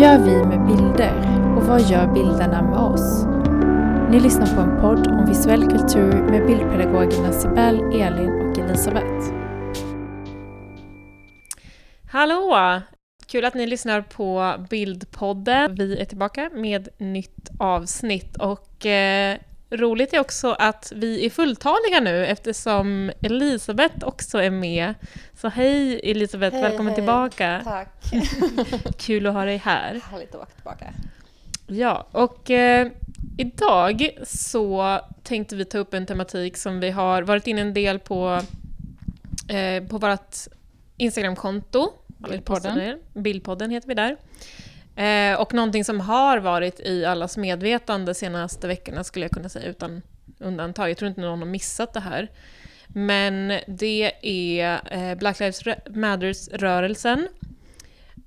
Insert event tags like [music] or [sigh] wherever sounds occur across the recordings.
gör vi med bilder och vad gör bilderna med oss? Ni lyssnar på en podd om visuell kultur med bildpedagogerna Sibel, Elin och Elisabeth. Hallå! Kul att ni lyssnar på Bildpodden. Vi är tillbaka med nytt avsnitt och eh, roligt är också att vi är fulltaliga nu eftersom Elisabeth också är med. Så hej Elisabeth, Hej, välkommen hej. tillbaka. Tack. [laughs] Kul att ha dig här. Härligt att vara tillbaka. Ja, och eh, idag så tänkte vi ta upp en tematik som vi har varit inne en del på, eh, på vårt Instagramkonto. Bildpodden. Bildpodden heter vi där. Eh, och någonting som har varit i allas medvetande senaste veckorna skulle jag kunna säga utan undantag. Jag tror inte någon har missat det här. Men det är eh, Black Lives Matters-rörelsen.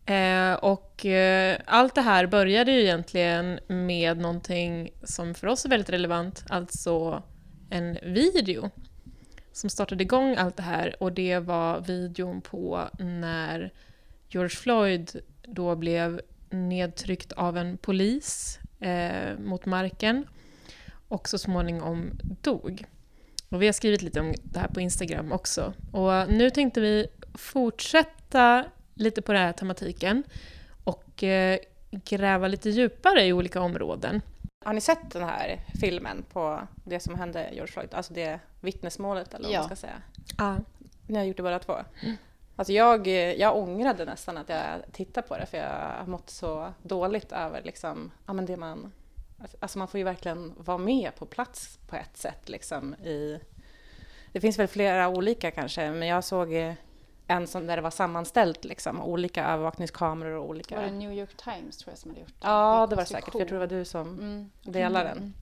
Eh, och eh, allt det här började ju egentligen med någonting som för oss är väldigt relevant, alltså en video som startade igång allt det här och det var videon på när George Floyd då blev nedtryckt av en polis eh, mot marken och så småningom dog. Och vi har skrivit lite om det här på Instagram också. Och nu tänkte vi fortsätta lite på den här tematiken och eh, gräva lite djupare i olika områden. Har ni sett den här filmen på det som hände George Floyd? Alltså det vittnesmålet eller vad Ja. man ska säga. Ja. Ni har gjort det båda två? Alltså jag, jag ångrade nästan att jag tittade på det för jag har mått så dåligt över liksom, ja men det man... Alltså man får ju verkligen vara med på plats på ett sätt liksom i... Det finns väl flera olika kanske, men jag såg en som där det var sammanställt liksom, olika övervakningskameror och olika... Var det New York Times tror jag som hade gjort Ja, det var det säkert, för jag tror det var du som Mm. delade den.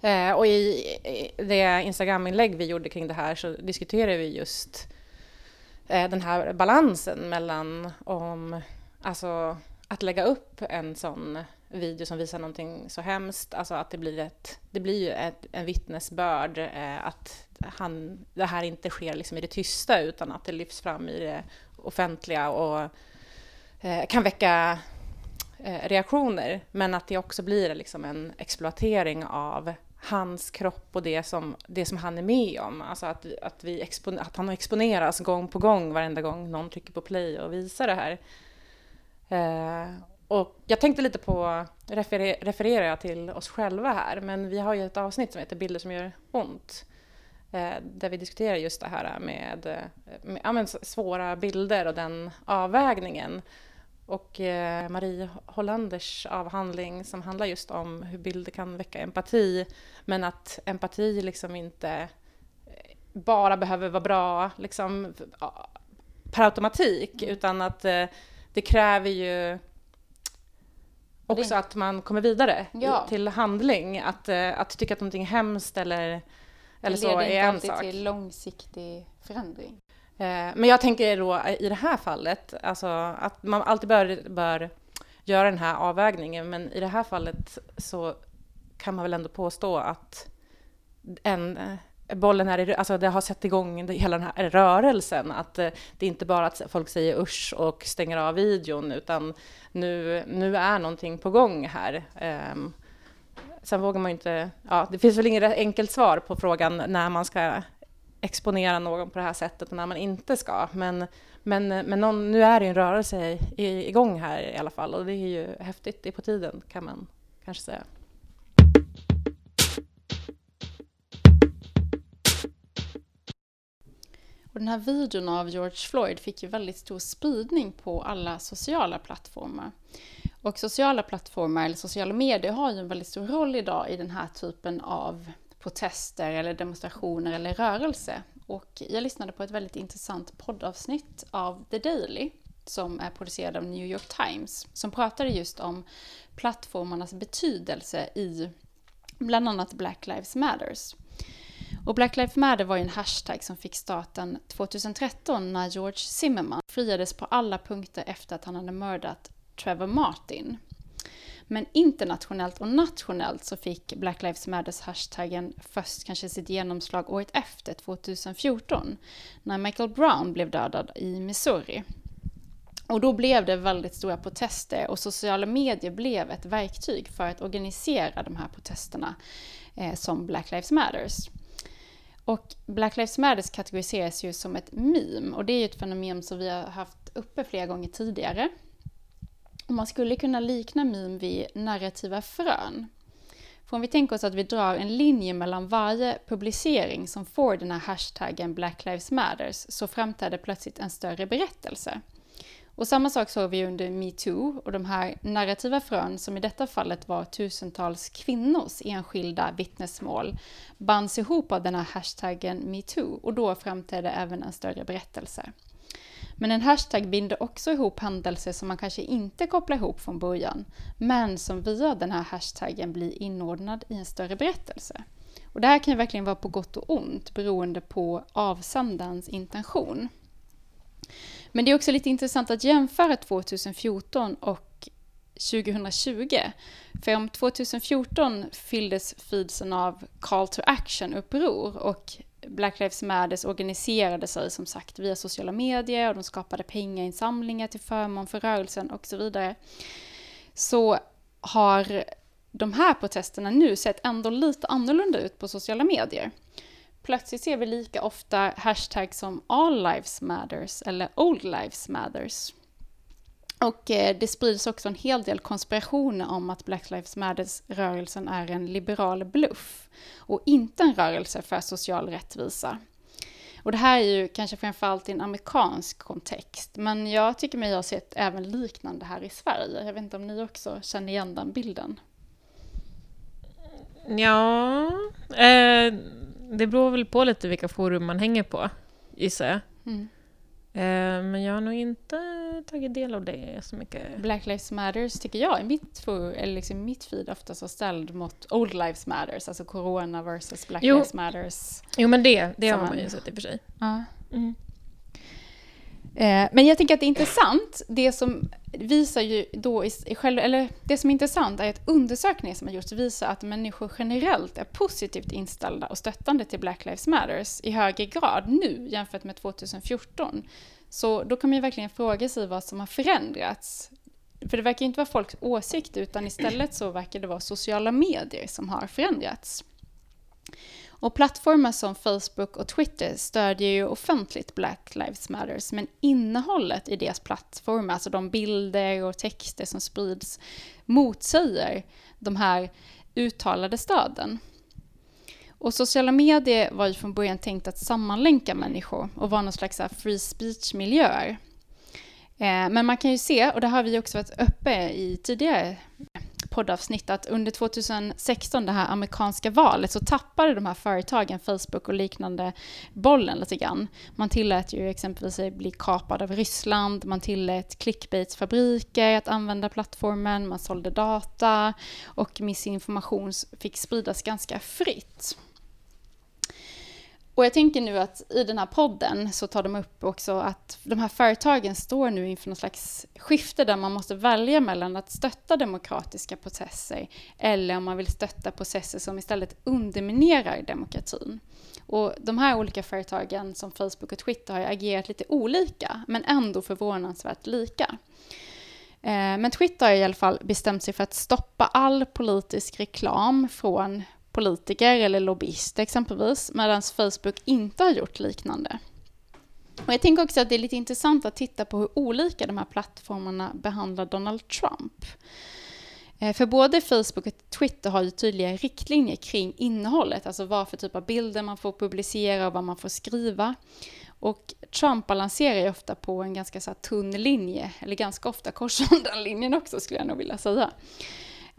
Eh, och i, i det Instagram-inlägg vi gjorde kring det här så diskuterade vi just Eh, den här balansen mellan om, alltså att lägga upp en sån video som visar någonting så hemskt, alltså att det blir, ett, det blir ju ett, en vittnesbörd, eh, att han, det här inte sker liksom i det tysta utan att det lyfts fram i det offentliga och eh, kan väcka eh, reaktioner, men att det också blir liksom en exploatering av hans kropp och det som, det som han är med om. Alltså att, att, vi expon, att han exponeras gång på gång varenda gång någon trycker på play och visar det här. Eh, och jag tänkte lite på, referer, refererar jag till oss själva här, men vi har ju ett avsnitt som heter Bilder som gör ont. Eh, där vi diskuterar just det här med, eh, med ja, men svåra bilder och den avvägningen. Och eh, Marie Hollanders avhandling som handlar just om hur bilder kan väcka empati, men att empati liksom inte eh, bara behöver vara bra liksom, per automatik, utan att eh, det kräver ju också att man kommer vidare Ja. till handling. Att, att tycka att någonting är hemskt eller, eller det så leder är inte en alltid sak. till långsiktig förändring. Eh, men jag tänker då i det här fallet, alltså att man alltid bör, bör göra den här avvägningen, men i det här fallet så kan man väl ändå påstå att en, eh, bollen är i, alltså det har satt igång hela den här rörelsen, att eh, det är inte bara att folk säger usch och stänger av videon, utan nu, nu är någonting på gång här. Ehm, sen vågar man ju inte, ja, det finns väl inget enkelt svar på frågan när man ska exponera någon på det här sättet och när man inte ska. Men, men, men någon, nu är det en rörelse i, igång här i alla fall och det är ju häftigt. Det är på tiden kan man kanske säga. Och den här videon av George Floyd fick ju väldigt stor spridning på alla sociala plattformar. Och sociala plattformar, eller sociala medier, har ju en väldigt stor roll idag i den här typen av protester eller demonstrationer eller rörelse. Och jag lyssnade på ett väldigt intressant poddavsnitt av The Daily som är producerad av New York Times som pratade just om plattformarnas betydelse i bland annat Black Lives Matters. Och Black Lives Matter var ju en hashtag som fick starten 2013 när George Zimmerman friades på alla punkter efter att han hade mördat Trevor Martin. Men internationellt och nationellt så fick Black Lives Matters hashtaggen först kanske sitt genomslag året efter, 2014, när Michael Brown blev dödad i Missouri. Och då blev det väldigt stora protester och sociala medier blev ett verktyg för att organisera de här protesterna eh, som Black Lives Matters. Och Black Lives Matters kategoriseras ju som ett meme och det är ju ett fenomen som vi har haft uppe flera gånger tidigare. Och man skulle kunna likna meme vid narrativa frön. För om vi tänker oss att vi drar en linje mellan varje publicering som får den här hashtaggen Black Lives Matters så framträder plötsligt en större berättelse. Och samma sak såg vi under metoo och de här narrativa frön som i detta fallet var tusentals kvinnors enskilda vittnesmål bands ihop av den här hashtaggen metoo och då framträdde även en större berättelse. Men en hashtag binder också ihop händelser som man kanske inte kopplar ihop från början, men som via den här hashtaggen blir inordnad i en större berättelse. Och det här kan ju verkligen vara på gott och ont beroende på avsändarens intention. Men det är också lite intressant att jämföra 2014 och 2020. För om 2014 fylldes feedsen av call to action-uppror och Black Lives Matters organiserade sig som sagt via sociala medier och de skapade pengainsamlingar till förmån för rörelsen och så vidare. Så har de här protesterna nu sett ändå lite annorlunda ut på sociala medier. Plötsligt ser vi lika ofta hashtags som All Lives Matters eller Old Lives Matters. Och eh, det sprids också en hel del konspirationer om att Black Lives Matters-rörelsen är en liberal bluff och inte en rörelse för social rättvisa. Och det här är ju kanske framförallt i en amerikansk kontext, men jag tycker mig ha sett även liknande här i Sverige. Jag vet inte om ni också känner igen den bilden? Ja, eh, det beror väl på lite vilka forum man hänger på, gissar jag. Mm. Eh, men jag har nog inte tagit del av det så mycket. Black Lives Matters tycker jag i mitt, eller liksom mitt feed oftast har ställd mot Old Lives Matters, alltså Corona versus Black jo. Lives Matters. Jo men det, det har man ju sett i och för sig. Ja. Mm. Eh, men jag tänker att det är intressant, det som visar ju då i, själv, eller det som är intressant är att undersökningar som har gjorts visar att människor generellt är positivt inställda och stöttande till Black Lives Matters i högre grad nu jämfört med 2014. Så då kan man ju verkligen fråga sig vad som har förändrats. För det verkar inte vara folks åsikt utan istället så verkar det vara sociala medier som har förändrats. Och plattformar som Facebook och Twitter stödjer ju offentligt Black Lives Matters, men innehållet i deras plattformar, alltså de bilder och texter som sprids, motsäger de här uttalade stöden. Och sociala medier var ju från början tänkt att sammanlänka människor och vara någon slags free speech-miljöer. Eh, men man kan ju se, och det har vi också varit uppe i tidigare poddavsnitt att under 2016, det här amerikanska valet, så tappade de här företagen, Facebook och liknande, bollen lite grann. Man tillät ju exempelvis bli kapad av Ryssland, man tillät clickbaits-fabriker att använda plattformen, man sålde data och missinformation fick spridas ganska fritt. Och jag tänker nu att i den här podden så tar de upp också att de här företagen står nu inför något slags skifte där man måste välja mellan att stötta demokratiska processer eller om man vill stötta processer som istället underminerar demokratin. Och de här olika företagen som Facebook och Twitter har agerat lite olika men ändå förvånansvärt lika. Eh, men Twitter har i alla fall bestämt sig för att stoppa all politisk reklam från politiker eller lobbyister exempelvis, medan Facebook inte har gjort liknande. Och jag tänker också att det är lite intressant att titta på hur olika de här plattformarna behandlar Donald Trump. Eh, för både Facebook och Twitter har ju tydliga riktlinjer kring innehållet, alltså vad för typ av bilder man får publicera och vad man får skriva. Och Trump balanserar ju ofta på en ganska så tunn linje, eller ganska ofta korsar den [laughs] linjen också skulle jag nog vilja säga.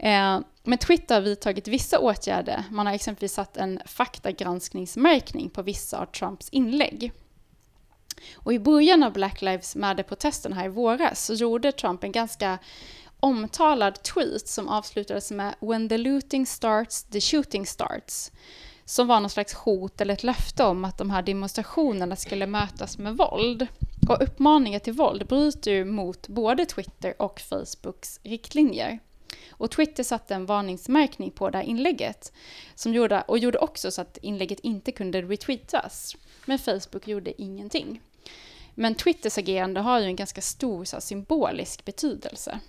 Eh, men Twitter har vidtagit vissa åtgärder. Man har exempelvis satt en faktagranskningsmärkning på vissa av Trumps inlägg. Och i början av Black Lives Matter-protesten här i våras så gjorde Trump en ganska omtalad tweet som avslutades med “When the looting starts, the shooting starts” som var någon slags hot eller ett löfte om att de här demonstrationerna skulle mötas med våld. Och uppmaningar till våld bryter ju mot både Twitter och Facebooks riktlinjer. Och Twitter satte en varningsmärkning på det här inlägget som gjorde, och gjorde också så att inlägget inte kunde retweetas. Men Facebook gjorde ingenting. Men Twitters agerande har ju en ganska stor så här, symbolisk betydelse.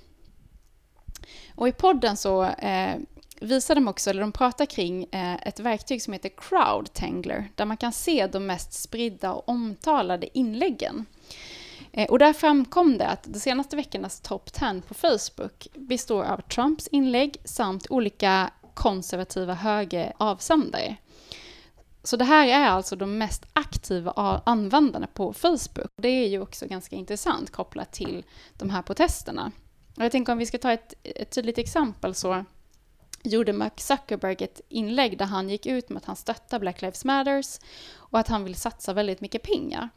Och i podden så eh, visar de också, eller de pratar kring eh, ett verktyg som heter Crowdtangler, där man kan se de mest spridda och omtalade inläggen. Eh, och där framkom det att de senaste veckornas top 10 på Facebook består av Trumps inlägg samt olika konservativa högeravsändare. Så det här är alltså de mest aktiva användarna på Facebook. Det är ju också ganska intressant kopplat till de här protesterna. Och jag tänker om vi ska ta ett, ett tydligt exempel så gjorde Mark Zuckerberg ett inlägg där han gick ut med att han stöttar Black Lives Matters och att han vill satsa väldigt mycket pengar.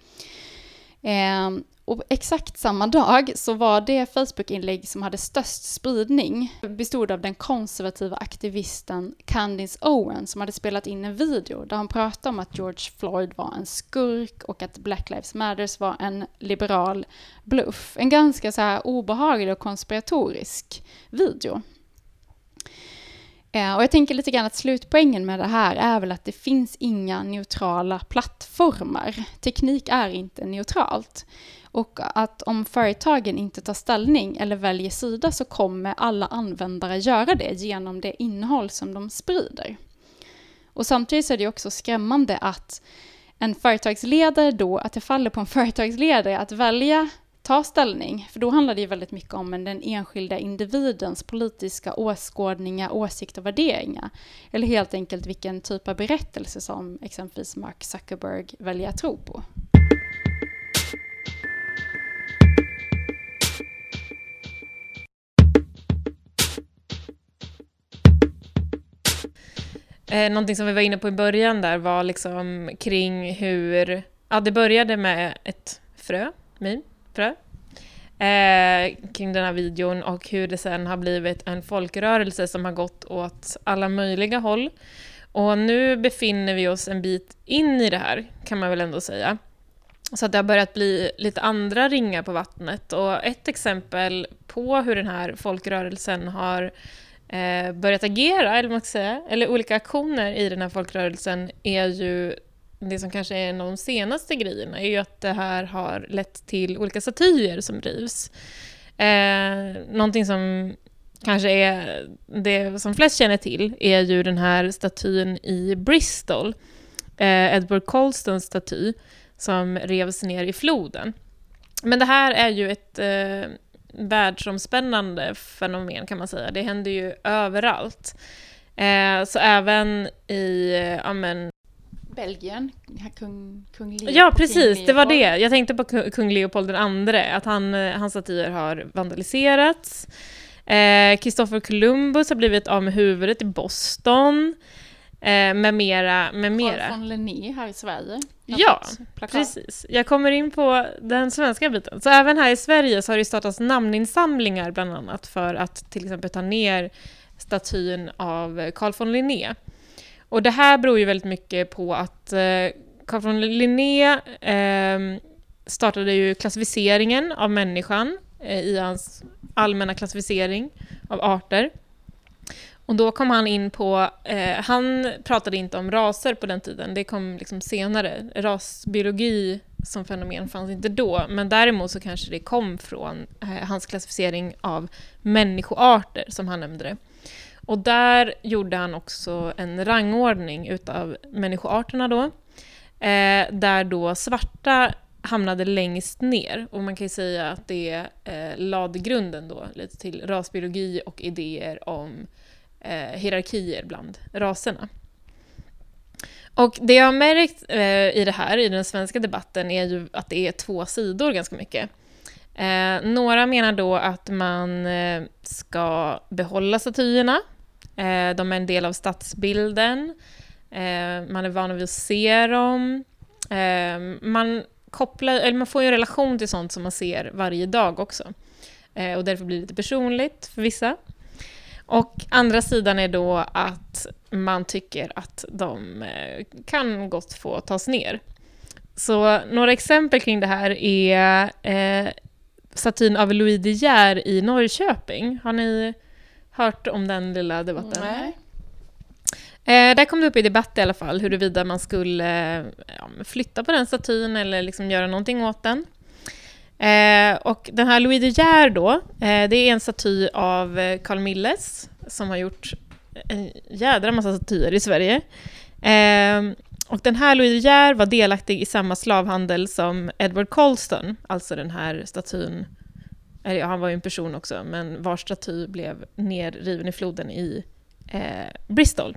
Eh, och exakt samma dag så var det Facebook-inlägg som hade störst spridning bestod av den konservativa aktivisten Candice Owen som hade spelat in en video där hon pratade om att George Floyd var en skurk och att Black Lives Matters var en liberal bluff. En ganska så här obehaglig och konspiratorisk video. Eh, och jag tänker lite grann att slutpoängen med det här är väl att det finns inga neutrala plattformar. Teknik är inte neutralt. Och att om företagen inte tar ställning eller väljer sida så kommer alla användare göra det genom det innehåll som de sprider. Och samtidigt så är det också skrämmande att en företagsledare då, att det faller på en [laughs] företagsledare att välja ta ställning, för då handlar det ju väldigt mycket om den enskilda individens politiska åskådningar, åsikter och värderingar. Eller helt enkelt vilken typ av berättelse som exempelvis Mark Zuckerberg väljer att tro på. Eh, någonting som vi var inne på i början där var liksom kring hur... Ja, det började med ett frö, min frö, eh, kring den här videon och hur det sen har blivit en folkrörelse som har gått åt alla möjliga håll. Och nu befinner vi oss en bit in i det här, kan man väl ändå säga. Så att det har börjat bli lite andra ringar på vattnet. Och ett exempel på hur den här folkrörelsen har eh, börjat agera, eller, man ska säga, eller olika aktioner i den här folkrörelsen, är ju det som kanske är en av de senaste grejerna, är ju att det här har lett till olika statyer som rivs. Eh, någonting som kanske är det som flest känner till är ju den här statyn i Bristol, eh, Edward Colstons staty, som revs ner i floden. Men det här är ju ett eh, världsomspännande fenomen kan man säga. Det händer ju överallt. Eh, så även i ja, men, Belgien, kung, kung Leopold. Ja, precis, det var det. Jag tänkte på kung Leopold den andre, att han, eh, hans statyer har vandaliserats. Kristoffer eh, Columbus har blivit av med huvudet i Boston. Eh, med mera, med mera. Carl von Linné här i Sverige. Ja, precis. Jag kommer in på den svenska biten. Så även här i Sverige så har det startats namninsamlingar bland annat för att till exempel ta ner statyn av Carl von Linné. Och det här beror ju väldigt mycket på att eh, Carl von Linné eh, startade ju klassificeringen av människan eh, i hans allmänna klassificering av arter. Och då kom han in på, eh, han pratade inte om raser på den tiden, det kom liksom senare. Rasbiologi som fenomen fanns inte då, men däremot så kanske det kom från eh, hans klassificering av människoarter, som han nämnde det. Och där gjorde han också en rangordning utav människoarterna då, eh, där då svarta hamnade längst ner. Och man kan ju säga att det eh, lade grunden då lite till rasbiologi och idéer om eh, hierarkier bland raserna. Och det jag har märkt eh, i det här, i den svenska debatten, är ju att det är två sidor ganska mycket. Eh, några menar då att man eh, ska behålla statyerna. Eh, de är en del av stadsbilden. Eh, man är van vid att se dem. Eh, man, kopplar, eller man får ju en relation till sånt som man ser varje dag också. och därför blir det lite personligt för vissa. Och andra sidan är då att man tycker att de kan gott få tas ner. Så några exempel kring det här är eh, statyn av Louis De Geer i Norrköping. Har ni hört om den lilla debatten? Nej. Eh, där kom det upp i debatt i alla fall, huruvida man skulle eh, flytta på den statyn eller liksom göra någonting åt den. Eh, och den här Louis De Geer då, eh, det är en staty av eh, Carl Milles som har gjort en jädra massa statyer i Sverige. Eh, och den här Louis De Geer var delaktig i samma slavhandel som Edward Colston, alltså den här statyn, ja, han var ju en person också, men vars staty blev nerriven i floden i eh, Bristol.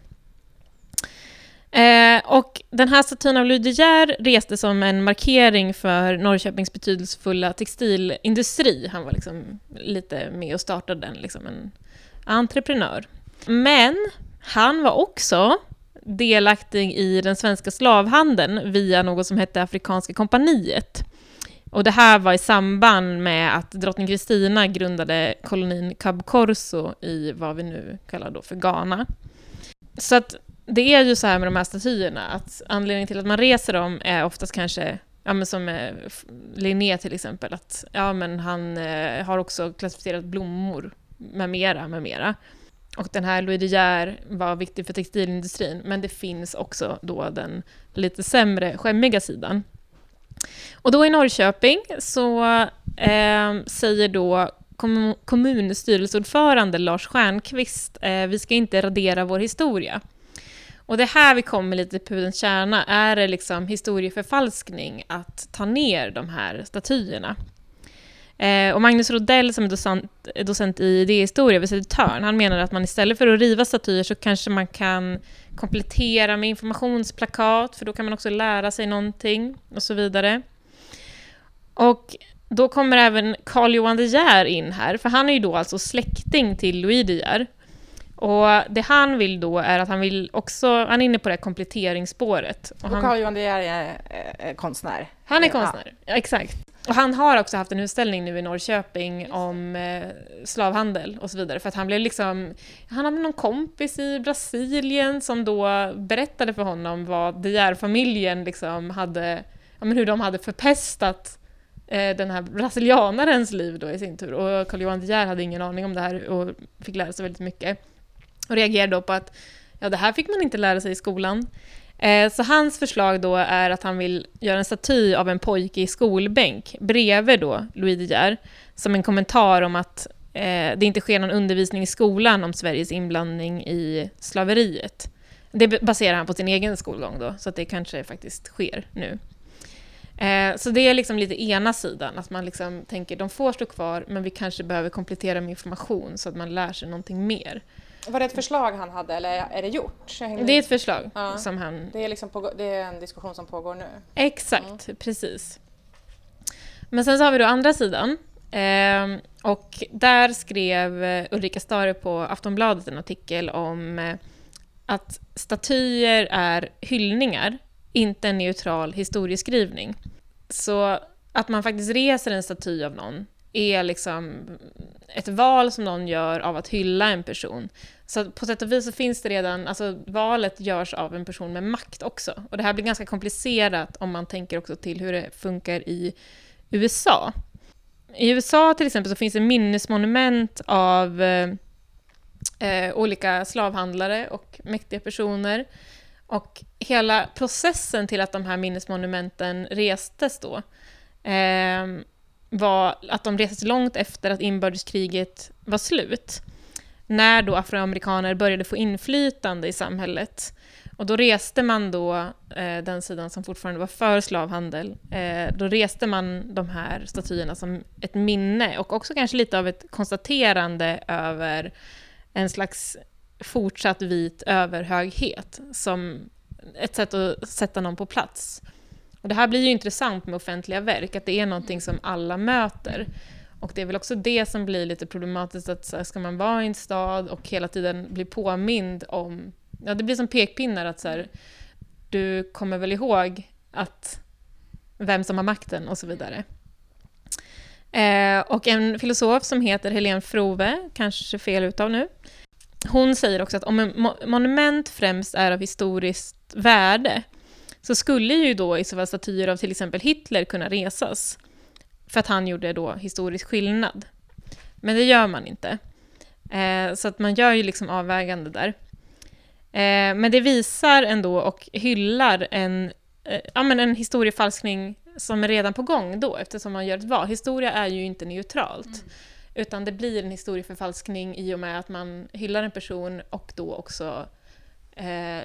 Eh, och den här statyn av Louis De Geer reste som en markering för Norrköpings betydelsefulla textilindustri. Han var liksom lite med och startade den, liksom en entreprenör. Men han var också delaktig i den svenska slavhandeln via något som hette Afrikanska kompaniet. Och det här var i samband med att drottning Kristina grundade kolonin Cabo Corso i vad vi nu kallar då för Ghana. Så att det är ju så här med de här statyerna, att anledningen till att man reser dem är oftast kanske, ja men som eh, Linné till exempel, att ja men han eh, har också klassificerat blommor med mera, med mera. Och den här Louis De Geer var viktig för textilindustrin, men det finns också då den lite sämre, skämmiga sidan. Och då i Norrköping så eh, säger då kom kommunstyrelseordförande Lars Stjernkvist, eh, vi ska inte radera vår historia. Och det här vi kommer lite till pudelns kärna, är det liksom historieförfalskning att ta ner de här statyerna? Eh, och Magnus Rodell som är docent, docent i idéhistoria vid Södertörn, han menar att man istället för att riva statyer så kanske man kan komplettera med informationsplakat, för då kan man också lära sig någonting och så vidare. Och då kommer även Carl Johan De Geer in här, för han är ju då alltså släkting till Louis De Geer. Och det han vill då är att han vill också, han är inne på det här kompletteringsspåret. Och, han, Carl Johan De Geer är eh, konstnär. han är konstnär, ja. exakt. Och han har också haft en utställning nu i Norrköping om eh, slavhandel och så vidare, för att han blev liksom... Han hade någon kompis i Brasilien som då berättade för honom vad De Geer-familjen liksom hade... Ja, men hur de hade förpestat eh, den här brasilianarens liv då i sin tur. Och Carl Johan De Geer hade ingen aning om det här och fick lära sig väldigt mycket. Och reagerade då på att ja, det här fick man inte lära sig i skolan. Eh, så hans förslag då är att han vill göra en staty av en pojke i skolbänk bredvid då Louis De Geer, som en kommentar om att eh, det inte sker någon undervisning i skolan om Sveriges inblandning i slaveriet. Det baserar han på sin egen skolgång då, så att det kanske faktiskt sker nu. Eh, så det är liksom lite ena sidan, att man liksom tänker de får stå kvar, men vi kanske behöver komplettera med information så att man lär sig någonting mer. Var det ett förslag han hade eller är det gjort? Det är ett förslag Ja. som han... Det är, liksom på, det är en diskussion som pågår nu. Exakt, precis. Men sen så har vi då andra sidan. Eh, och där skrev eh, Ulrika Stare på Aftonbladet en artikel om eh, att statyer är hyllningar, inte en neutral historieskrivning. Så att man faktiskt reser en staty av någon är liksom ett val som någon gör av att hylla en person. Så på sätt och vis så finns det redan, alltså valet görs av en person med makt också. Och det här blir ganska komplicerat om man tänker också till hur det funkar i USA. I USA till exempel så finns det minnesmonument av eh, eh olika slavhandlare och mäktiga personer. Och hela processen till att de här minnesmonumenten restes då eh, var att de restes långt efter att inbördeskriget var slut. När då afroamerikaner började få inflytande i samhället. Och då reste man då, eh, den sidan som fortfarande var för slavhandel, eh, då reste man de här statyerna som ett minne och också kanske lite av ett konstaterande över en slags fortsatt vit överhöghet som ett sätt att sätta någon på plats. Och det här blir ju intressant med offentliga verk, att det är någonting som alla möter. Och det är väl också det som blir lite problematiskt, att så här, ska man vara i en stad och hela tiden bli påmind om... Ja, det blir som pekpinnar, att så här, du kommer väl ihåg att vem som har makten och så vidare. Eh, och en filosof som heter Helene Frove, kanske fel utav nu, hon säger också att om en mo monument främst är av historiskt värde, så skulle ju då i så fall statyer av till exempel Hitler kunna resas, för att han gjorde då historisk skillnad. Men det gör man inte. Eh, så att man gör ju liksom avvägande där. Eh, men det visar ändå och hyllar en, eh, ja, men en historiefalskning som är redan på gång då, eftersom man gör ett val. Historia är ju inte neutralt. Mm. Utan det blir en historieförfalskning i och med att man hyllar en person och då också eh,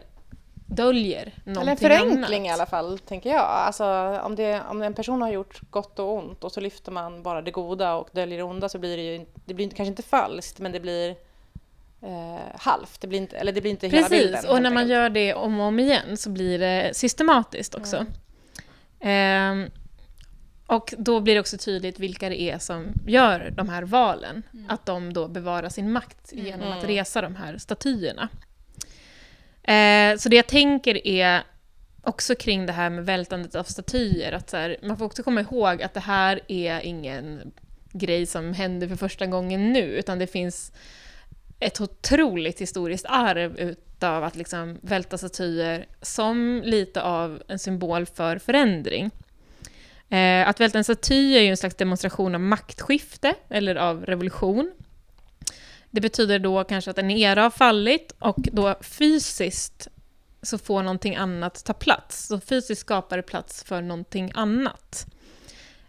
döljer någonting Eller en förenkling annat. i alla fall, tänker jag. Alltså, om, det, om en person har gjort gott och ont och så lyfter man bara det goda och döljer det onda så blir det ju det blir kanske inte falskt, men det blir eh, halvt. Det blir inte, eller det blir inte hela bilden. Precis, och när man gör det om och om igen så blir det systematiskt också. Mm. Ehm, och då blir det också tydligt vilka det är som gör de här valen. Att de då bevarar sin makt genom att Mm. resa de här statyerna. Eh, så det jag tänker är också kring det här med vältandet av statyer, att så här, man får också komma ihåg att det här är ingen grej som händer för första gången nu, utan det finns ett otroligt historiskt arv utav att liksom välta statyer som lite av en symbol för förändring. Eh, att välta en staty är ju en slags demonstration av maktskifte eller av revolution. Det betyder då kanske att en era har fallit och då fysiskt så får någonting annat ta plats. Så fysiskt skapar det plats för någonting annat.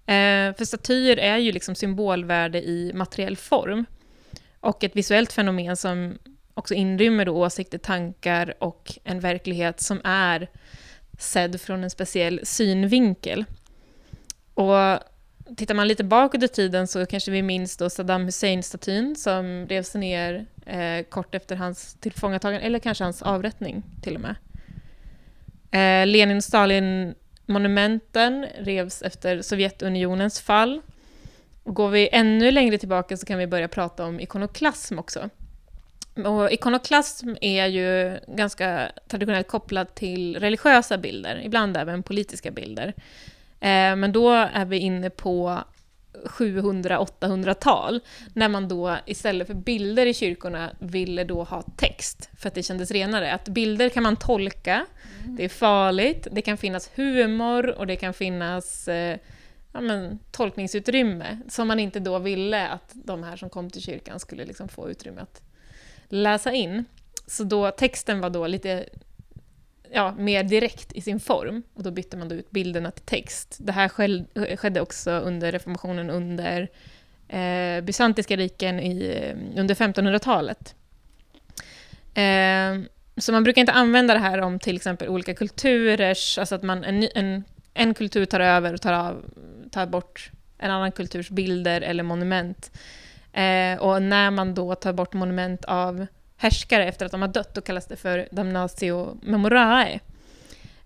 Eh, för statyer är ju liksom symbolvärde i materiell form. Och ett visuellt fenomen som också inrymmer då åsikter, tankar och en verklighet som är sedd från en speciell synvinkel. Och tittar man lite bakåt i tiden så kanske vi minns då Saddam Hussein-statyn som revs ner eh, kort efter hans tillfångatagande, eller kanske hans avrättning till och med. Eh, Lenin och Stalin-monumenten revs efter Sovjetunionens fall. Och går vi ännu längre tillbaka så kan vi börja prata om ikonoklasm också. Och ikonoklasm är ju ganska traditionellt kopplad till religiösa bilder, ibland även politiska bilder. Eh, men då är vi inne på 700-800-tal, när man då istället för bilder i kyrkorna ville då ha text, för att det kändes renare. Att bilder kan man tolka, det är farligt, det kan finnas humor och det kan finnas eh, ja, men, tolkningsutrymme, som man inte då ville att de här som kom till kyrkan skulle liksom få utrymme att läsa in. Så då, texten var då lite ja, mer direkt i sin form, och då bytte man då ut bilderna till text. Det här eh, skedde- också under reformationen under eh, bysantiska riken i, eh, under 1500-talet. Eh, så man brukar inte använda det här om till exempel olika kulturers, alltså att man, en, en, en kultur tar över och tar, av, tar bort en annan kulturs bilder eller monument. Eh, och när man då tar bort monument av härskare efter att de har dött, då kallas det för damnatio memorae.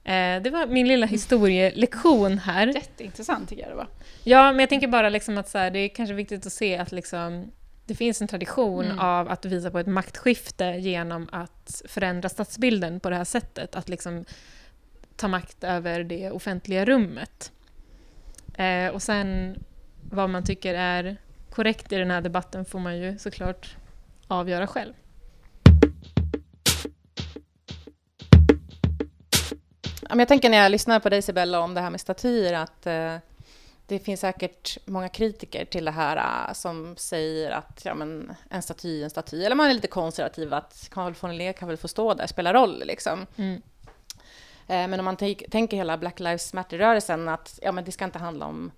Eh, det var min lilla historielektion här. Jätteintressant tycker jag det var. Ja, men jag tänker bara liksom att så här, det är kanske viktigt att se att liksom, det finns en tradition Mm. av att visa på ett maktskifte genom att förändra stadsbilden på det här sättet. Att liksom ta makt över det offentliga rummet. Eh, och sen vad man tycker är korrekt i den här debatten får man ju såklart avgöra själv. Jag tänker när jag lyssnar på dig Isabella om det här med statyer att eh, det finns säkert många kritiker till det här eh, som säger att ja, men, en staty är en staty. Eller man är lite konservativ att Carl von Linné kan väl få stå där, spelar roll liksom. Mm. Eh, men om man tänk- tänker hela Black Lives Matter-rörelsen att ja, men det ska inte handla om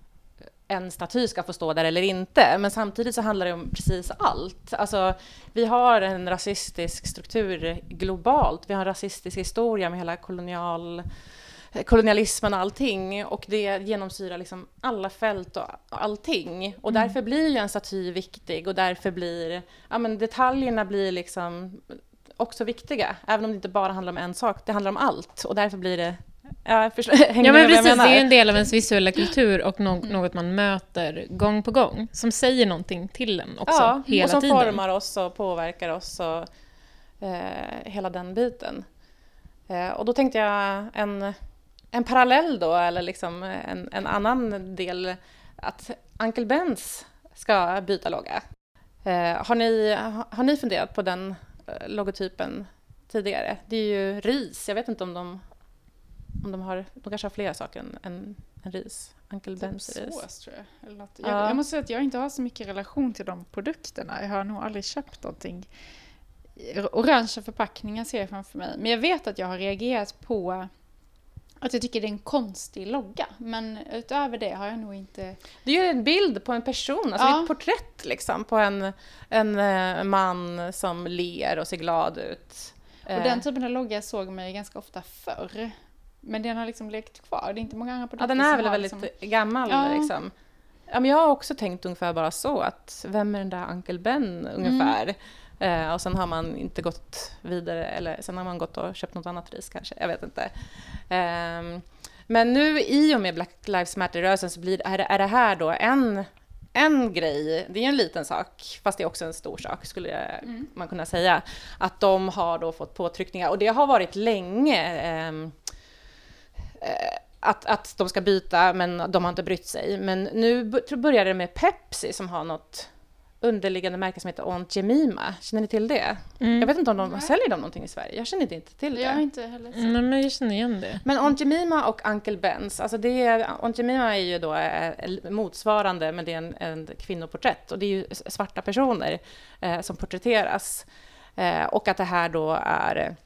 en staty ska få stå där eller inte, men samtidigt så handlar det om precis allt. Alltså, vi har en rasistisk struktur globalt, vi har en rasistisk historia med hela kolonial, kolonialismen och allting. Och det genomsyrar liksom alla fält och allting. Och därför blir ju en staty viktig. Och därför blir, ja men detaljerna blir liksom också viktiga, även om det inte bara handlar om en sak, det handlar om allt. Och därför blir det Ja, jag förstår, [laughs] hänger Ja men jag precis, det är ju en del av ens visuella kultur och nå- något man möter gång på gång, som säger någonting till en också, ja, hela och som tiden. formar oss och påverkar oss och eh, hela den biten. Eh, och då tänkte jag en, en parallell då, eller liksom en, en annan del, att Uncle Bens ska byta logga. Eh, har, ni, har, har ni funderat på den eh, logotypen tidigare? Det är ju ris, jag vet inte om de, om de har, de kanske har flera saker än, än, än ris. Uncle Bens Typ ris. sås tror jag. Eller något. Jag, Ja. jag måste säga att jag inte har så mycket relation till de produkterna. Jag har nog aldrig köpt någonting. Orangea förpackningar ser jag framför mig. Men jag vet att jag har reagerat på Att jag tycker det är en konstig logga, men utöver det har jag nog inte... Det är ju en bild på en person, alltså Ja. ett porträtt liksom på en, en eh, man som ler och ser glad ut. Och Eh, den typen av logga såg man ju ganska ofta förr. Men den har liksom lekt kvar. Det är inte många andra Ja, produkter den är väl väldigt liksom... gammal Ja. liksom. Ja, men jag har också tänkt ungefär bara så att vem är den där Uncle Ben ungefär? Eh, och sen har man inte gått vidare eller sen har man gått och köpt något annat ris kanske, jag vet inte. Ehm, men nu i och med Black Lives Matter-rörelsen så blir, är, det, är det här då en, en grej, det är en liten sak, fast det är också en stor sak skulle man kunna säga, att de har då fått påtryckningar och det har varit länge eh, att, att de ska byta, men de har inte brytt sig. Men nu börjar det med Pepsi som har något underliggande märke som heter Aunt Jemima. Känner ni till det? Jag vet inte om de Nej. säljer de någonting i Sverige. Jag känner inte till det. Jag har inte heller sett. Nej, men jag känner igen det. Men Aunt Jemima och Uncle Ben's, alltså det är, Aunt Jemima är ju då eh, motsvarande, men det är en, en kvinnoporträtt och det är ju svarta personer eh, som porträtteras. Eh, och att det här då är...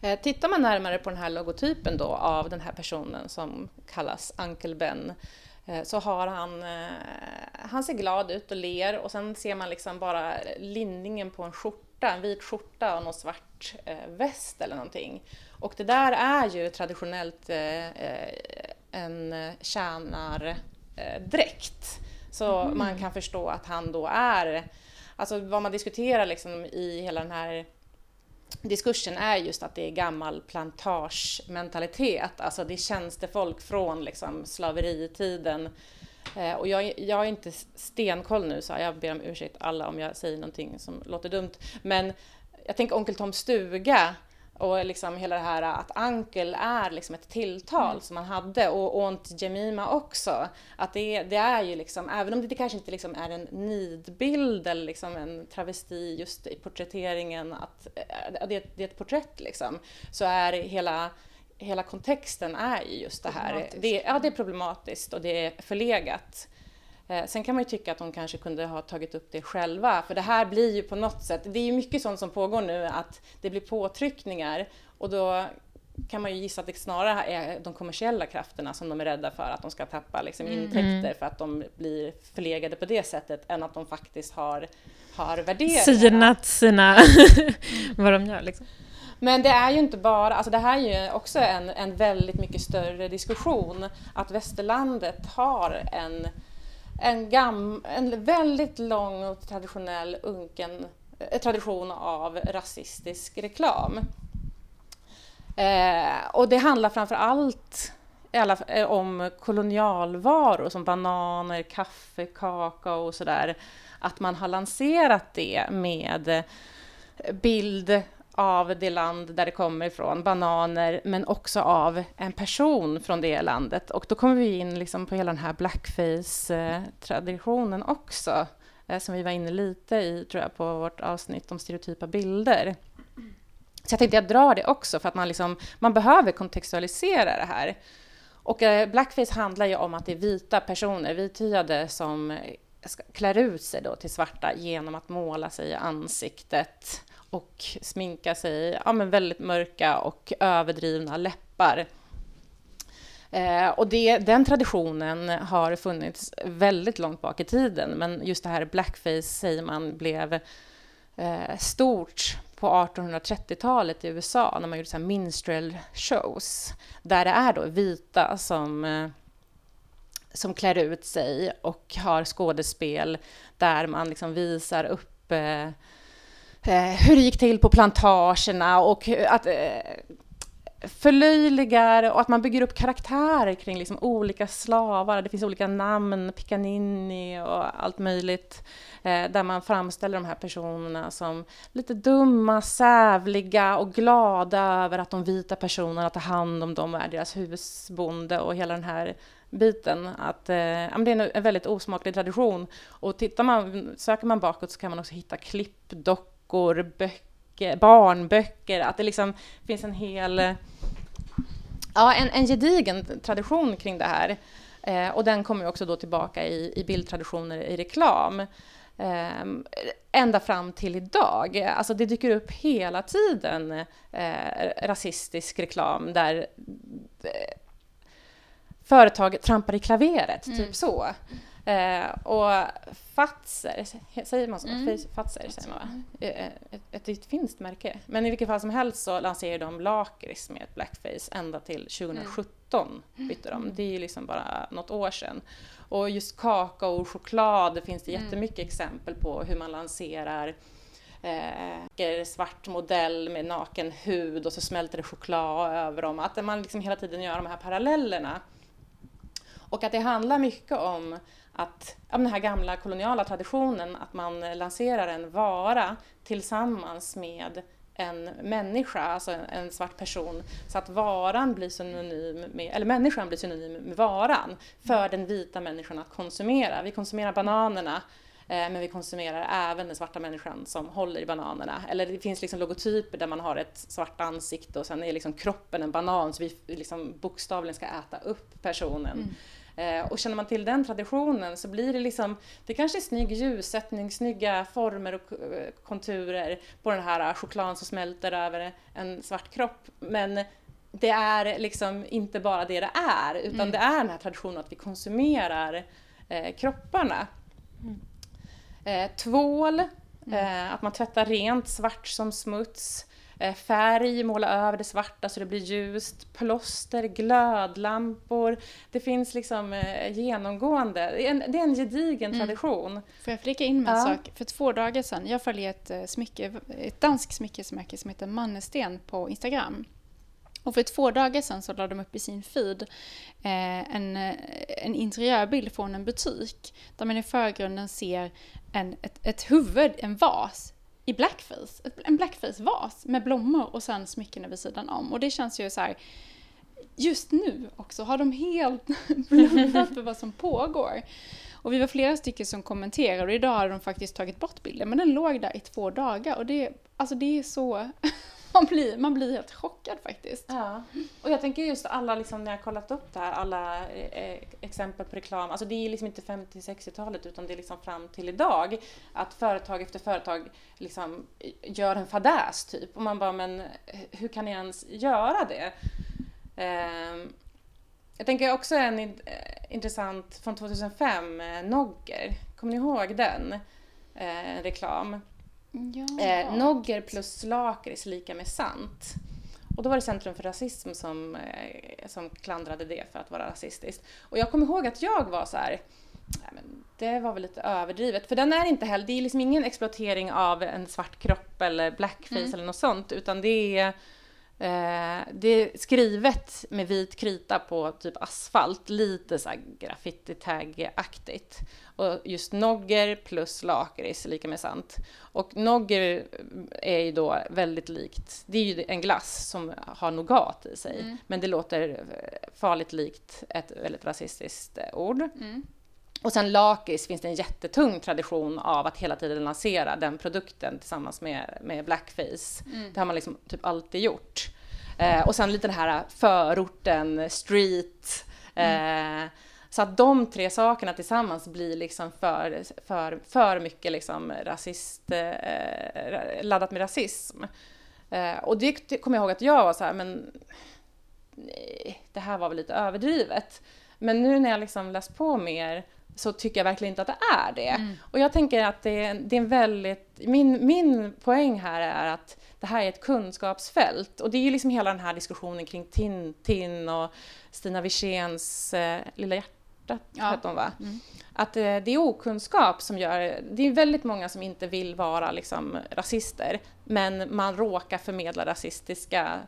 Eh, tittar man närmare på den här logotypen då av den här personen som kallas Uncle Ben eh, så har han, eh, han ser glad ut och ler och sen ser man liksom bara linningen på en skjorta, en vit skjorta och någon svart väst eller någonting. Och det där är ju traditionellt en tjänardräkt. Så man kan förstå att han då är, alltså vad man diskuterar liksom i hela den här diskursen är just att det är gammal plantagementalitet, alltså det är tjänstefolk från liksom slaveritiden. Eh, och jag, jag är inte stenkoll nu så jag ber om ursäkt alla om jag säger någonting som låter dumt. Men jag tänker Onkel Toms stuga och liksom hela det här att Ankel är liksom ett tilltal som man hade och Aunt Jemima också. Att det, det är ju liksom, även om det kanske inte liksom är en nidbild eller liksom en travesti just i porträtteringen, att eh, det, är ett- det är ett porträtt liksom, så är hela Hela kontexten är ju just det här. Det, ja, det är problematiskt och det är förlegat. Eh, sen kan man ju tycka att de kanske kunde ha tagit upp det själva, för det här blir ju på något sätt, det är ju mycket sånt som pågår nu, att det blir påtryckningar och då kan man ju gissa att det snarare är de kommersiella krafterna som de är rädda för att de ska tappa liksom, intäkter för att de blir förlegade på det sättet, än att de faktiskt har, har värderingar. Synat sina... [laughs] [laughs] vad de gör liksom. Men det är ju inte bara, alltså det här är ju också en, en väldigt mycket större diskussion, att västerlandet har en, en, gam, en väldigt lång och traditionell unken eh, tradition av rasistisk reklam. Eh, och det handlar framför allt alla, eh, om kolonialvaror som bananer, kaffe, kakao och sådär. Att man har lanserat det med bild av det land där det kommer ifrån, bananer, men också av en person från det landet. Och då kommer vi in liksom på hela den här blackface-traditionen också, eh, som vi var inne lite i, tror jag, på vårt avsnitt om stereotypa bilder. Så jag tänkte jag drar det också, för att man, liksom, man behöver kontextualisera det här. Och eh, blackface handlar ju om att det är vita personer, vithyade, som klär ut sig då till svarta genom att måla sig i ansiktet och sminka sig, ja men väldigt mörka och överdrivna läppar. Eh, och det, den traditionen har funnits väldigt långt bak i tiden, men just det här blackface säger man blev eh, stort på 1830-talet i USA när man gjorde så här minstrel shows, där det är då vita som eh, som klär ut sig och har skådespel där man liksom visar upp eh, Eh, hur det gick till på plantagerna och eh, att eh, förlöjligar och att man bygger upp karaktärer kring liksom olika slavar. Det finns olika namn, Piccanini och allt möjligt, eh, där man framställer de här personerna som lite dumma, sävliga och glada över att de vita personerna tar hand om dem och är deras husbonde och hela den här biten. Att, eh, ja, det är en, en väldigt osmaklig tradition. Och tittar man, söker man bakåt så kan man också hitta klippdockor, böcker, barnböcker, att det liksom finns en hel eh, Ja, en, en gedigen tradition kring det här. Eh, och den kommer också då tillbaka i, i bildtraditioner i reklam. Um, ända fram till idag. Alltså det dyker upp hela tiden eh, rasistisk reklam där eh, företag trampar i klaveret, mm. typ så. Eh, och Fatser, säger man så? Mm. Fatser säger man va? Mm. Eh, ett, ett, ett finskt märke. Men i vilket fall som helst så lanserar de lakrits med ett blackface ända till 2017 mm. bytte de. Det är ju liksom bara något år sedan. Och just kakao och choklad, det finns det mm. jättemycket exempel på hur man lanserar eh, svart modell med naken hud och så smälter det choklad över dem. Att man liksom hela tiden gör de här parallellerna. Och att det handlar mycket om att ja, den här gamla koloniala traditionen att man lanserar en vara tillsammans med en människa, alltså en svart person, så att varan blir synonym med, eller människan blir synonym med varan för den vita människan att konsumera. Vi konsumerar bananerna eh, men vi konsumerar även den svarta människan som håller i bananerna. Eller det finns liksom logotyper där man har ett svart ansikte och sen är liksom kroppen en banan så vi liksom bokstavligen ska äta upp personen. Mm. Eh, och känner man till den traditionen så blir det liksom, det kanske är snygg ljussättning, snygga former och eh, konturer på den här chokladen som smälter över en svart kropp. Men det är liksom inte bara det det är, utan mm. det är den här traditionen att vi konsumerar eh, kropparna. Mm. Eh, tvål, mm. eh, att man tvättar rent svart som smuts. Eh, färg, måla över det svarta så det blir ljust, plåster, glödlampor. Det finns liksom eh, genomgående, det är en, det är en gedigen mm. tradition. Får jag flika in med en ja. sak? För två dagar sedan, jag följer ett, eh, smycke, ett danskt smyckesmärke som heter Mannesten på Instagram. Och för två dagar sedan så lade de upp i sin feed eh, en, en interiörbild från en butik där man i förgrunden ser en, ett, ett huvud, en vas i blackface. En blackface-vas med blommor och sen smycken vid sidan om. Och det känns ju så här, just nu också har de helt [laughs] blundat för vad som pågår. Och vi var flera stycken som kommenterade och idag har de faktiskt tagit bort bilden. Men den låg där i två dagar och det, alltså det är så man blir, man blir helt chockad faktiskt. Ja. Och jag tänker just alla, liksom, när jag kollat upp det här, alla eh, exempel på reklam, alltså det är liksom inte 50-60-talet utan det är liksom fram till idag, att företag efter företag liksom eh, gör en fadäs typ. Och man bara, men eh, hur kan ni ens göra det? Eh, jag tänker också en eh, intressant från 2005, eh, Nogger. Kommer ni ihåg den? Eh, reklam. Ja. Eh, Nogger plus lakrits lika med sant. Och då var det Centrum för rasism som, eh, som klandrade det för att vara rasistiskt. Och jag kommer ihåg att jag var så här, men det var väl lite överdrivet. För den är inte heller, det är liksom ingen exploatering av en svart kropp eller blackface mm. eller något sånt, utan det är Eh, det är skrivet med vit krita på typ asfalt, lite så graffiti-tag-aktigt. Och just nogger plus lakrits är lika med sant. Och nogger är ju då väldigt likt, det är ju en glass som har nougat i sig, mm. men det låter farligt likt ett väldigt rasistiskt ord. Mm. Och sen lakrits finns det en jättetung tradition av att hela tiden lansera den produkten tillsammans med, med blackface. Mm. Det har man liksom typ alltid gjort. Eh, och sen lite den här förorten, street. Mm. Eh, så att de tre sakerna tillsammans blir liksom för, för, för mycket liksom rasist, eh, laddat med rasism. Eh, och det, det kommer jag ihåg att jag var så här, men nej, det här var väl lite överdrivet. Men nu när jag liksom läst på mer så tycker jag verkligen inte att det är det. Mm. Och jag tänker att det det är en väldigt... Min, min poäng här är att det här är ett kunskapsfält. Och det är ju liksom hela den här diskussionen kring Tintin och Stina Wirséns eh, Lilla hjärtat, ja. hette hon va? Mm. Att eh, det är okunskap som gör... Det är väldigt många som inte vill vara liksom, rasister, men man råkar förmedla rasistiska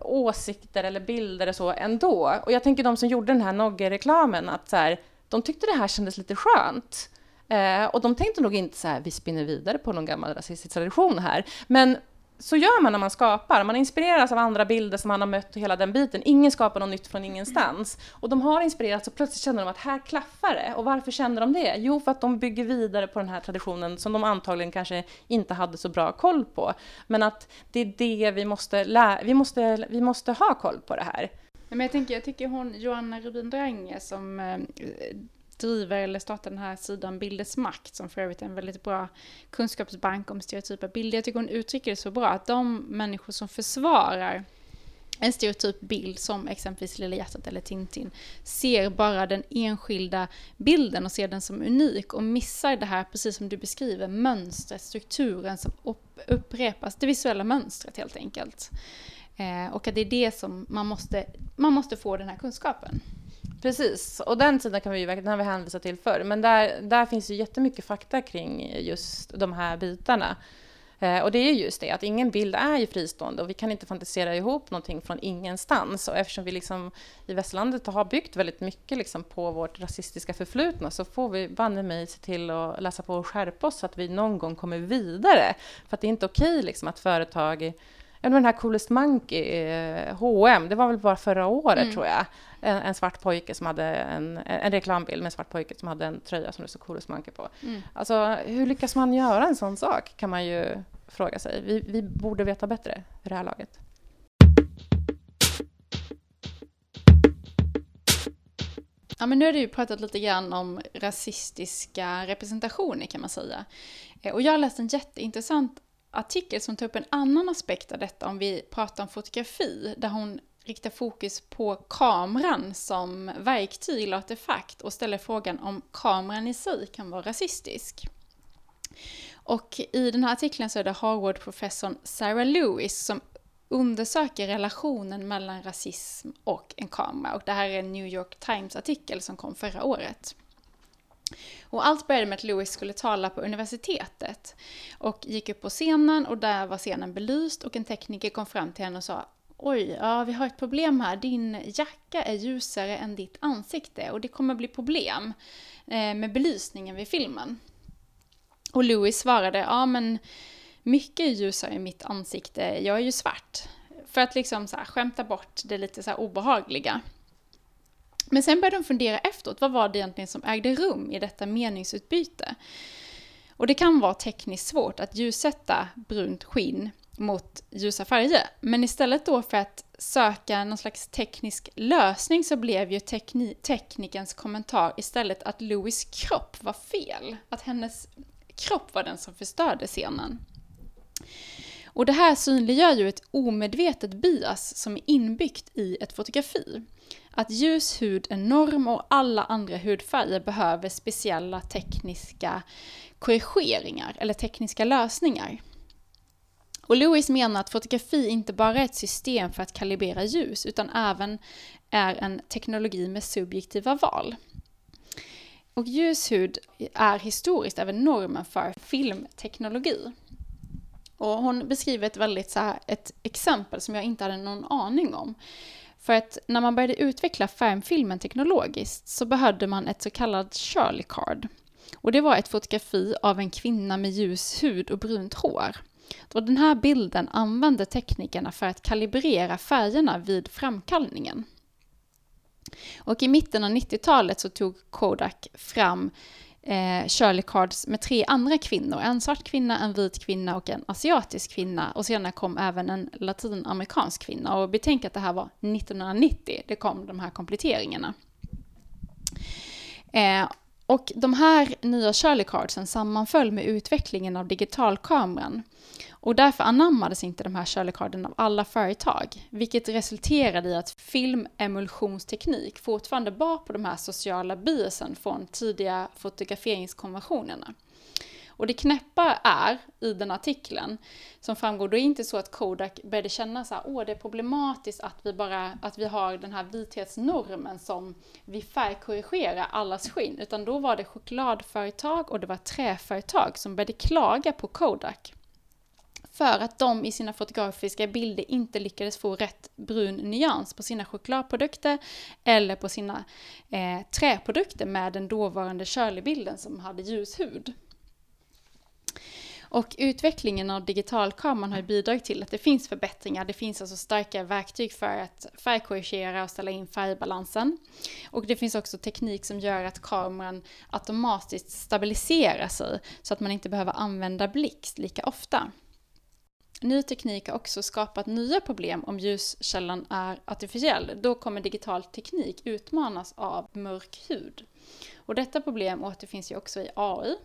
åsikter eller bilder och så ändå. Och jag tänker de som gjorde den här Nogge-reklamen, att så här, de tyckte det här kändes lite skönt. Eh, och de tänkte nog inte så här, vi spinner vidare på någon gammal rasistisk tradition här. Men så gör man när man skapar. Man inspireras av andra bilder som man har mött och hela den biten. Ingen skapar något nytt från ingenstans. Och de har inspirerats och plötsligt känner de att här klaffar det. Och varför känner de det? Jo, för att de bygger vidare på den här traditionen som de antagligen kanske inte hade så bra koll på. Men att det är det vi måste lära, vi måste, vi måste ha koll på det här. Men jag, tänker, jag tycker hon, Joanna Rubin Drange, som eh, driver eller startar den här sidan Bilders makt, som för övrigt är en väldigt bra kunskapsbank om stereotypa bilder. Jag tycker hon uttrycker det så bra, att de människor som försvarar en stereotyp bild som exempelvis Lilla hjärtat eller Tintin ser bara den enskilda bilden och ser den som unik och missar det här, precis som du beskriver, mönstret, strukturen som upprepas, det visuella mönstret helt enkelt. Eh, och att det är det som man måste, man måste få den här kunskapen. Precis, och den sidan kan vi ju, den har vi hänvisat till förr, men där, där finns ju jättemycket fakta kring just de här bitarna. Eh, och det är just det, att ingen bild är ju fristående och vi kan inte fantisera ihop någonting från ingenstans. Och eftersom vi liksom i Västlandet har byggt väldigt mycket liksom på vårt rasistiska förflutna så får vi banne mig se till att läsa på och skärpa oss så att vi någon gång kommer vidare. För att det är inte okej liksom att företag Ja, den här Coolest Monkey, eh, H&M, det var väl bara förra året mm. tror jag. En, en, svart pojke som hade en, en reklambild med en svart pojke som hade en tröja som det stod Coolest Monkey på. Mm. Alltså, hur lyckas man göra en sån sak kan man ju fråga sig. Vi, vi borde veta bättre i det här laget. Ja, men nu har du pratat lite grann om rasistiska representationer kan man säga. Eh, och jag har läst en jätteintressant artikel som tar upp en annan aspekt av detta om vi pratar om fotografi, där hon riktar fokus på kameran som verktyg eller artefakt och ställer frågan om kameran i sig kan vara rasistisk. Och i den här artikeln så är det Harvard-professorn Sarah Lewis som undersöker relationen mellan rasism och en kamera. Och det här är en New York Times-artikel som kom förra året. Och allt började med att Louis skulle tala på universitetet och gick upp på scenen och där var scenen belyst och en tekniker kom fram till henne och sa Oj, ja vi har ett problem här. Din jacka är ljusare än ditt ansikte och det kommer bli problem eh, med belysningen vid filmen. Och Louis svarade, ja men mycket är ljusare i mitt ansikte, jag är ju svart. För att liksom så här, skämta bort det lite så här obehagliga. Men sen började de fundera efteråt, vad var det egentligen som ägde rum i detta meningsutbyte? Och det kan vara tekniskt svårt att ljussätta brunt skinn mot ljusa färger. Men istället då för att söka någon slags teknisk lösning så blev ju tekni teknikens kommentar istället att Louis kropp var fel. Att hennes kropp var den som förstörde scenen. Och det här synliggör ju ett omedvetet bias som är inbyggt i ett fotografi. Att ljus hud är norm och alla andra hudfärger behöver speciella tekniska korrigeringar eller tekniska lösningar. Och Lewis menar att fotografi inte bara är ett system för att kalibrera ljus utan även är en teknologi med subjektiva val. Och ljushud är historiskt även normen för filmteknologi. Och hon beskriver ett väldigt så här, ett exempel som jag inte hade någon aning om. För att när man började utveckla färgfilmen teknologiskt så behövde man ett så kallat Shirley card. Och det var ett fotografi av en kvinna med ljus hud och brunt hår. Och den här bilden använde teknikerna för att kalibrera färgerna vid framkallningen. Och i mitten av 90-talet så tog Kodak fram eh, Shirley Cards med tre andra kvinnor. En svart kvinna, en vit kvinna och en asiatisk kvinna. Och senare kom även en latinamerikansk kvinna. Och betänk att det här var 1990, det kom de här kompletteringarna. Eh, och de här nya Shirley Cardsen sammanföll med utvecklingen av digitalkameran. Och därför anammades inte de här Shirley-karden av alla företag, vilket resulterade i att filmemulsionsteknik fortfarande bar på de här sociala biasen från tidiga fotograferingskonventionerna. Och det knäppa är, i den artikeln, som framgår, då är det inte så att Kodak började känna så här, åh det är problematiskt att vi bara, att vi har den här vithetsnormen som vi färgkorrigerar allas skinn, utan då var det chokladföretag och det var träföretag som började klaga på Kodak för att de i sina fotografiska bilder inte lyckades få rätt brun nyans på sina chokladprodukter eller på sina eh, träprodukter med den dåvarande Shirley-bilden som hade ljus hud. Och utvecklingen av digitalkameran har bidragit till att det finns förbättringar. Det finns alltså starka verktyg för att färgkorrigera och ställa in färgbalansen. Och det finns också teknik som gör att kameran automatiskt stabiliserar sig så att man inte behöver använda blixt lika ofta. Ny teknik har också skapat nya problem om ljuskällan är artificiell. Då kommer digital teknik utmanas av mörk hud. Och detta problem återfinns ju också i AI,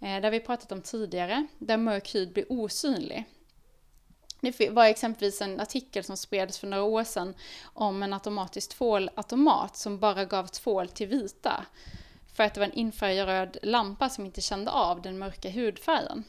eh, där vi pratat om tidigare, där mörk hud blir osynlig. Det var exempelvis en artikel som spreds för några år sedan om en automatisk tvålautomat som bara gav tvål till vita för att det var en infraröd lampa som inte kände av den mörka hudfärgen.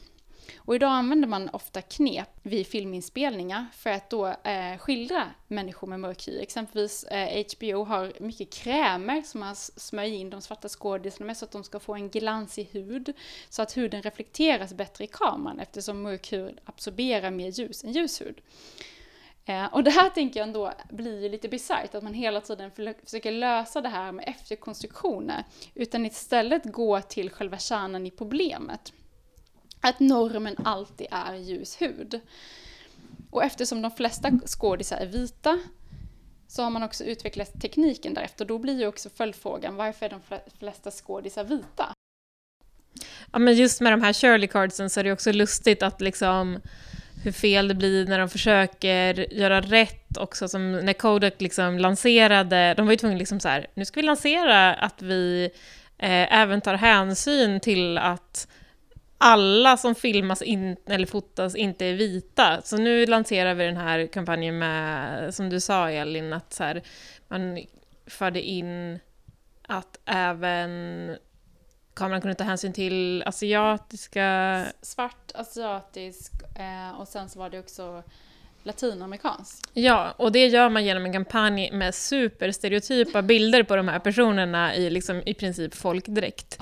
Och idag använder man ofta knep vid filminspelningar för att då eh, skildra människor med mörk hy. Exempelvis eh, HBO har mycket krämer som man smörjer in de svarta skådisarna med så att de ska få en glansig hud. Så att huden reflekteras bättre i kameran eftersom mörk hud absorberar mer ljus än ljus hud. Eh, och det här tänker jag ändå blir lite bisarrt, att man hela tiden försöker lösa det här med efterkonstruktioner, utan istället gå till själva kärnan i problemet att normen alltid är ljus hud. Och eftersom de flesta skådisar är vita så har man också utvecklat tekniken därefter. Då blir ju också följdfrågan, varför är de flesta skådisar vita? Ja, men just med de här Shirley cardsen så är det också lustigt att liksom hur fel det blir när de försöker göra rätt också, som när Kodak liksom lanserade, de var ju tvungna liksom så här, nu ska vi lansera att vi eh, även tar hänsyn till att alla som filmas in, eller fotas inte är vita. Så nu lanserar vi den här kampanjen med, som du sa Elin, att så här, man förde in att även kameran kunde ta hänsyn till asiatiska... Svart, asiatisk eh, och sen så var det också latinamerikansk. Ja, och det gör man genom en kampanj med superstereotypa [laughs] bilder på de här personerna i liksom, i princip folkdräkt.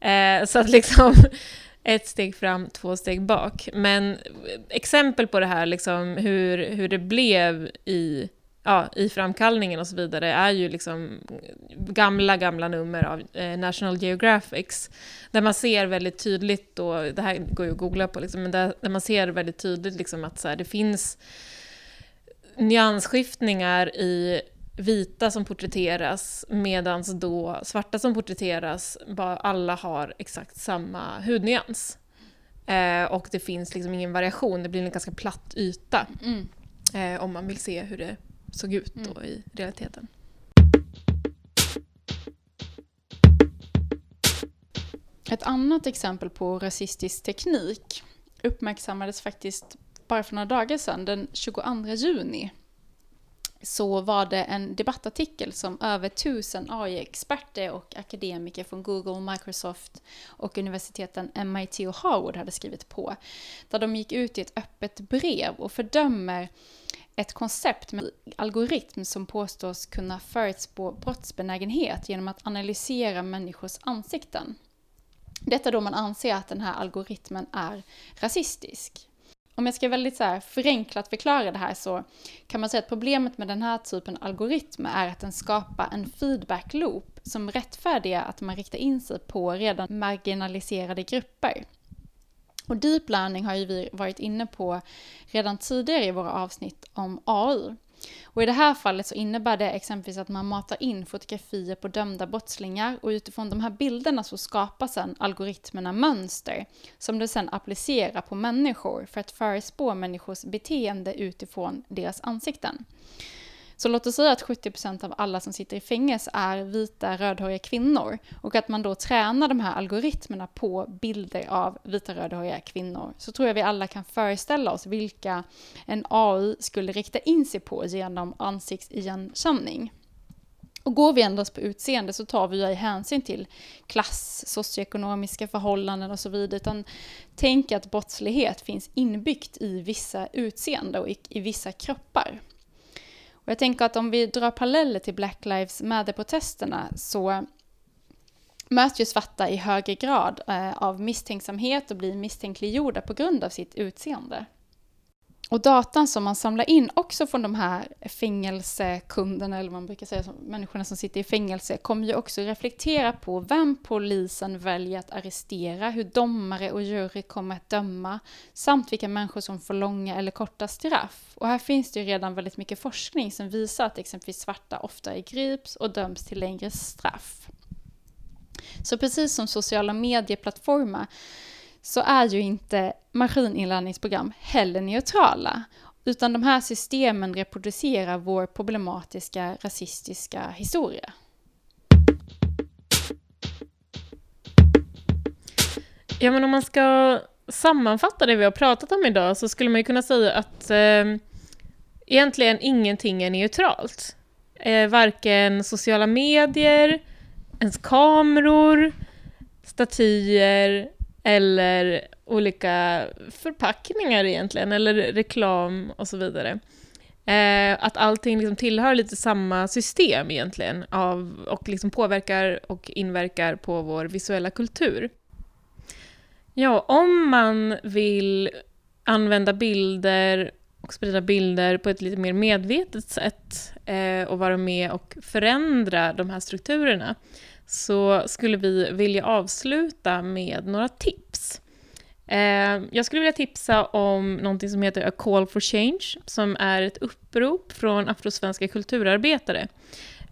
Ja. Eh, så att liksom ett steg fram, två steg bak. Men exempel på det här, liksom, hur, hur det blev i, ja, i framkallningen och så vidare, är ju liksom gamla, gamla nummer av eh, National Geographics, där man ser väldigt tydligt, då, det här går ju att googla på, liksom, men där, där man ser väldigt tydligt liksom, att så här, det finns nyansskiftningar i vita som porträtteras medan då svarta som porträtteras, bara alla har exakt samma hudnyans. Eh, och det finns liksom ingen variation, det blir en ganska platt yta. Mm. Eh, om man vill se hur det såg ut då mm. i realiteten. Ett annat exempel på rasistisk teknik uppmärksammades faktiskt bara för några dagar sedan, den 22 juni så var det en debattartikel som över tusen AI-experter och akademiker från Google, Microsoft och universiteten MIT och Harvard hade skrivit på. Där de gick ut i ett öppet brev och fördömer ett koncept med algoritm som påstås kunna förutspå brottsbenägenhet genom att analysera människors ansikten. Detta då man anser att den här algoritmen är rasistisk om jag ska väldigt så här förenklat förklara det här så kan man säga att problemet med den här typen av algoritmer är att den skapar en feedback loop som rättfärdigar att man riktar in sig på redan marginaliserade grupper. Och deep learning har ju vi varit inne på redan tidigare i våra avsnitt om AI. Och I det här fallet så innebär det exempelvis att man matar in fotografier på dömda brottslingar och utifrån de här bilderna så skapar sedan algoritmerna mönster som de sedan applicerar på människor för att förespå människors beteende utifrån deras ansikten. Så låt oss säga att 70% av alla som sitter i fängelse är vita rödhåriga kvinnor och att man då tränar de här algoritmerna på bilder av vita rödhåriga kvinnor så tror jag vi alla kan föreställa oss vilka en AI skulle rikta in sig på genom ansiktsigenkänning. Och går vi endast på utseende så tar vi ju hänsyn till klass, socioekonomiska förhållanden och så vidare. Utan tänk att brottslighet finns inbyggt i vissa utseende och i, i vissa kroppar. Och jag tänker att om vi drar paralleller till Black Lives Matter-protesterna så möts ju svarta i högre grad eh, av misstänksamhet och blir misstänkliggjorda på grund av sitt utseende. Och datan som man samlar in också från de här fängelsekunderna, eller vad man brukar säga, människorna som sitter i fängelse, kommer ju också reflektera på vem polisen väljer att arrestera, hur domare och jury kommer att döma, samt vilka människor som får långa eller korta straff. Och här finns det ju redan väldigt mycket forskning som visar att exempelvis svarta oftare grips och döms till längre straff. Så precis som sociala medieplattformar så är ju inte maskininlärningsprogram heller neutrala. Utan de här systemen reproducerar vår problematiska rasistiska historia. Ja, men om man ska sammanfatta det vi har pratat om idag så skulle man ju kunna säga att eh, egentligen ingenting är neutralt. Eh, varken sociala medier, ens kameror, statyer eller olika förpackningar egentligen, eller reklam och så vidare. Eh, att allting liksom tillhör lite samma system egentligen av, och liksom påverkar och inverkar på vår visuella kultur. Ja, om man vill använda bilder och sprida bilder på ett lite mer medvetet sätt eh, och vara med och förändra de här strukturerna så skulle vi vilja avsluta med några tips. Eh, jag skulle vilja tipsa om någonting som heter A Call for Change, som är ett upprop från afrosvenska kulturarbetare.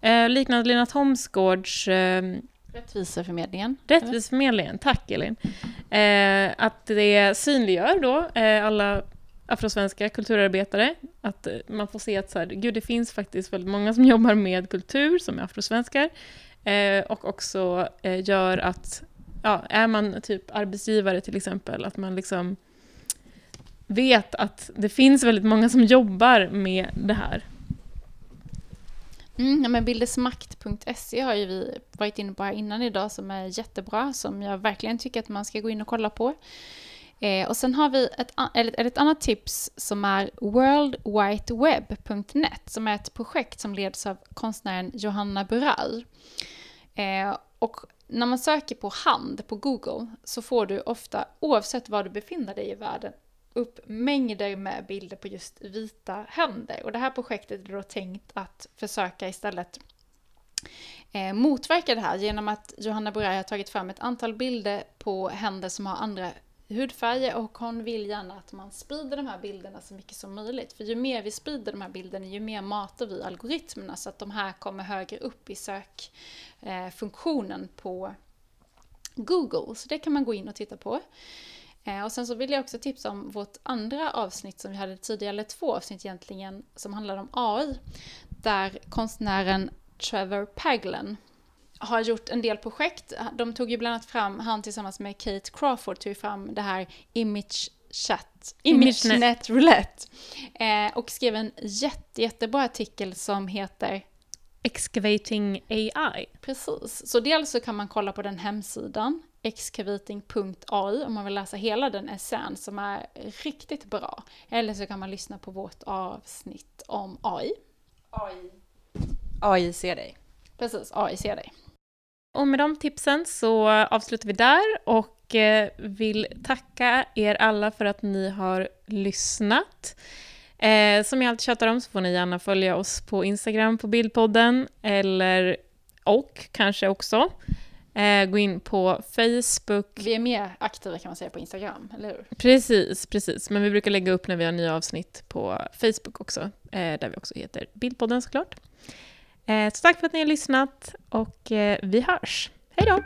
Eh, liknande Lena Thomsgårds eh, Rättviseförmedlingen. Rättviseförmedlingen, tack Elin. Att det synliggör då alla afrosvenska kulturarbetare, att man får se att så här, gud, det finns faktiskt väldigt många som jobbar med kultur, som är afrosvenskar, Eh, och också eh, gör att, ja, är man typ arbetsgivare till exempel, att man liksom vet att det finns väldigt många som jobbar med det här. Mm, ja, men bildesmakt.se har ju vi varit inne på här innan idag som är jättebra, som jag verkligen tycker att man ska gå in och kolla på. Eh, och sen har vi ett, eller ett annat tips som är worldwideweb.net som är ett projekt som leds av konstnären Johanna Burall. Eh, och när man söker på hand på Google så får du ofta, oavsett var du befinner dig i världen, upp mängder med bilder på just vita händer. Och det här projektet är då tänkt att försöka istället eh, motverka det här genom att Johanna Buray har tagit fram ett antal bilder på händer som har andra hudfärger och hon vill gärna att man sprider de här bilderna så mycket som möjligt. För ju mer vi sprider de här bilderna, ju mer matar vi algoritmerna så att de här kommer högre upp i sökfunktionen eh, på Google. Så det kan man gå in och titta på. Eh, och sen så vill jag också tipsa om vårt andra avsnitt som vi hade tidigare, eller två avsnitt egentligen, som handlade om AI. Där konstnären Trevor Paglen har gjort en del projekt. De tog ju bland annat fram, han tillsammans med Kate Crawford tog fram det här Image Chat, ImageNet Roulette. Eh, och skrev en jätte, jättebra artikel som heter Excavating AI. Precis, så dels så kan man kolla på den hemsidan, excavating.ai om man vill läsa hela den essän som är riktigt bra. Eller så kan man lyssna på vårt avsnitt om AI. AI, AI ser dig. Precis, AI ser dig. Och med de tipsen så avslutar vi där och eh, vill tacka er alla för att ni har lyssnat. Eh, som jag alltid tjatar om så får ni gärna följa oss på Instagram på Bildpodden eller och kanske också eh, gå in på Facebook. Vi är mer aktiva kan man säga på Instagram, eller hur? Precis, precis. Men vi brukar lägga upp när vi har nya avsnitt på Facebook också, eh, där vi också heter Bildpodden såklart. Eh, så tack för att ni har lyssnat och eh, vi hörs. Hej då!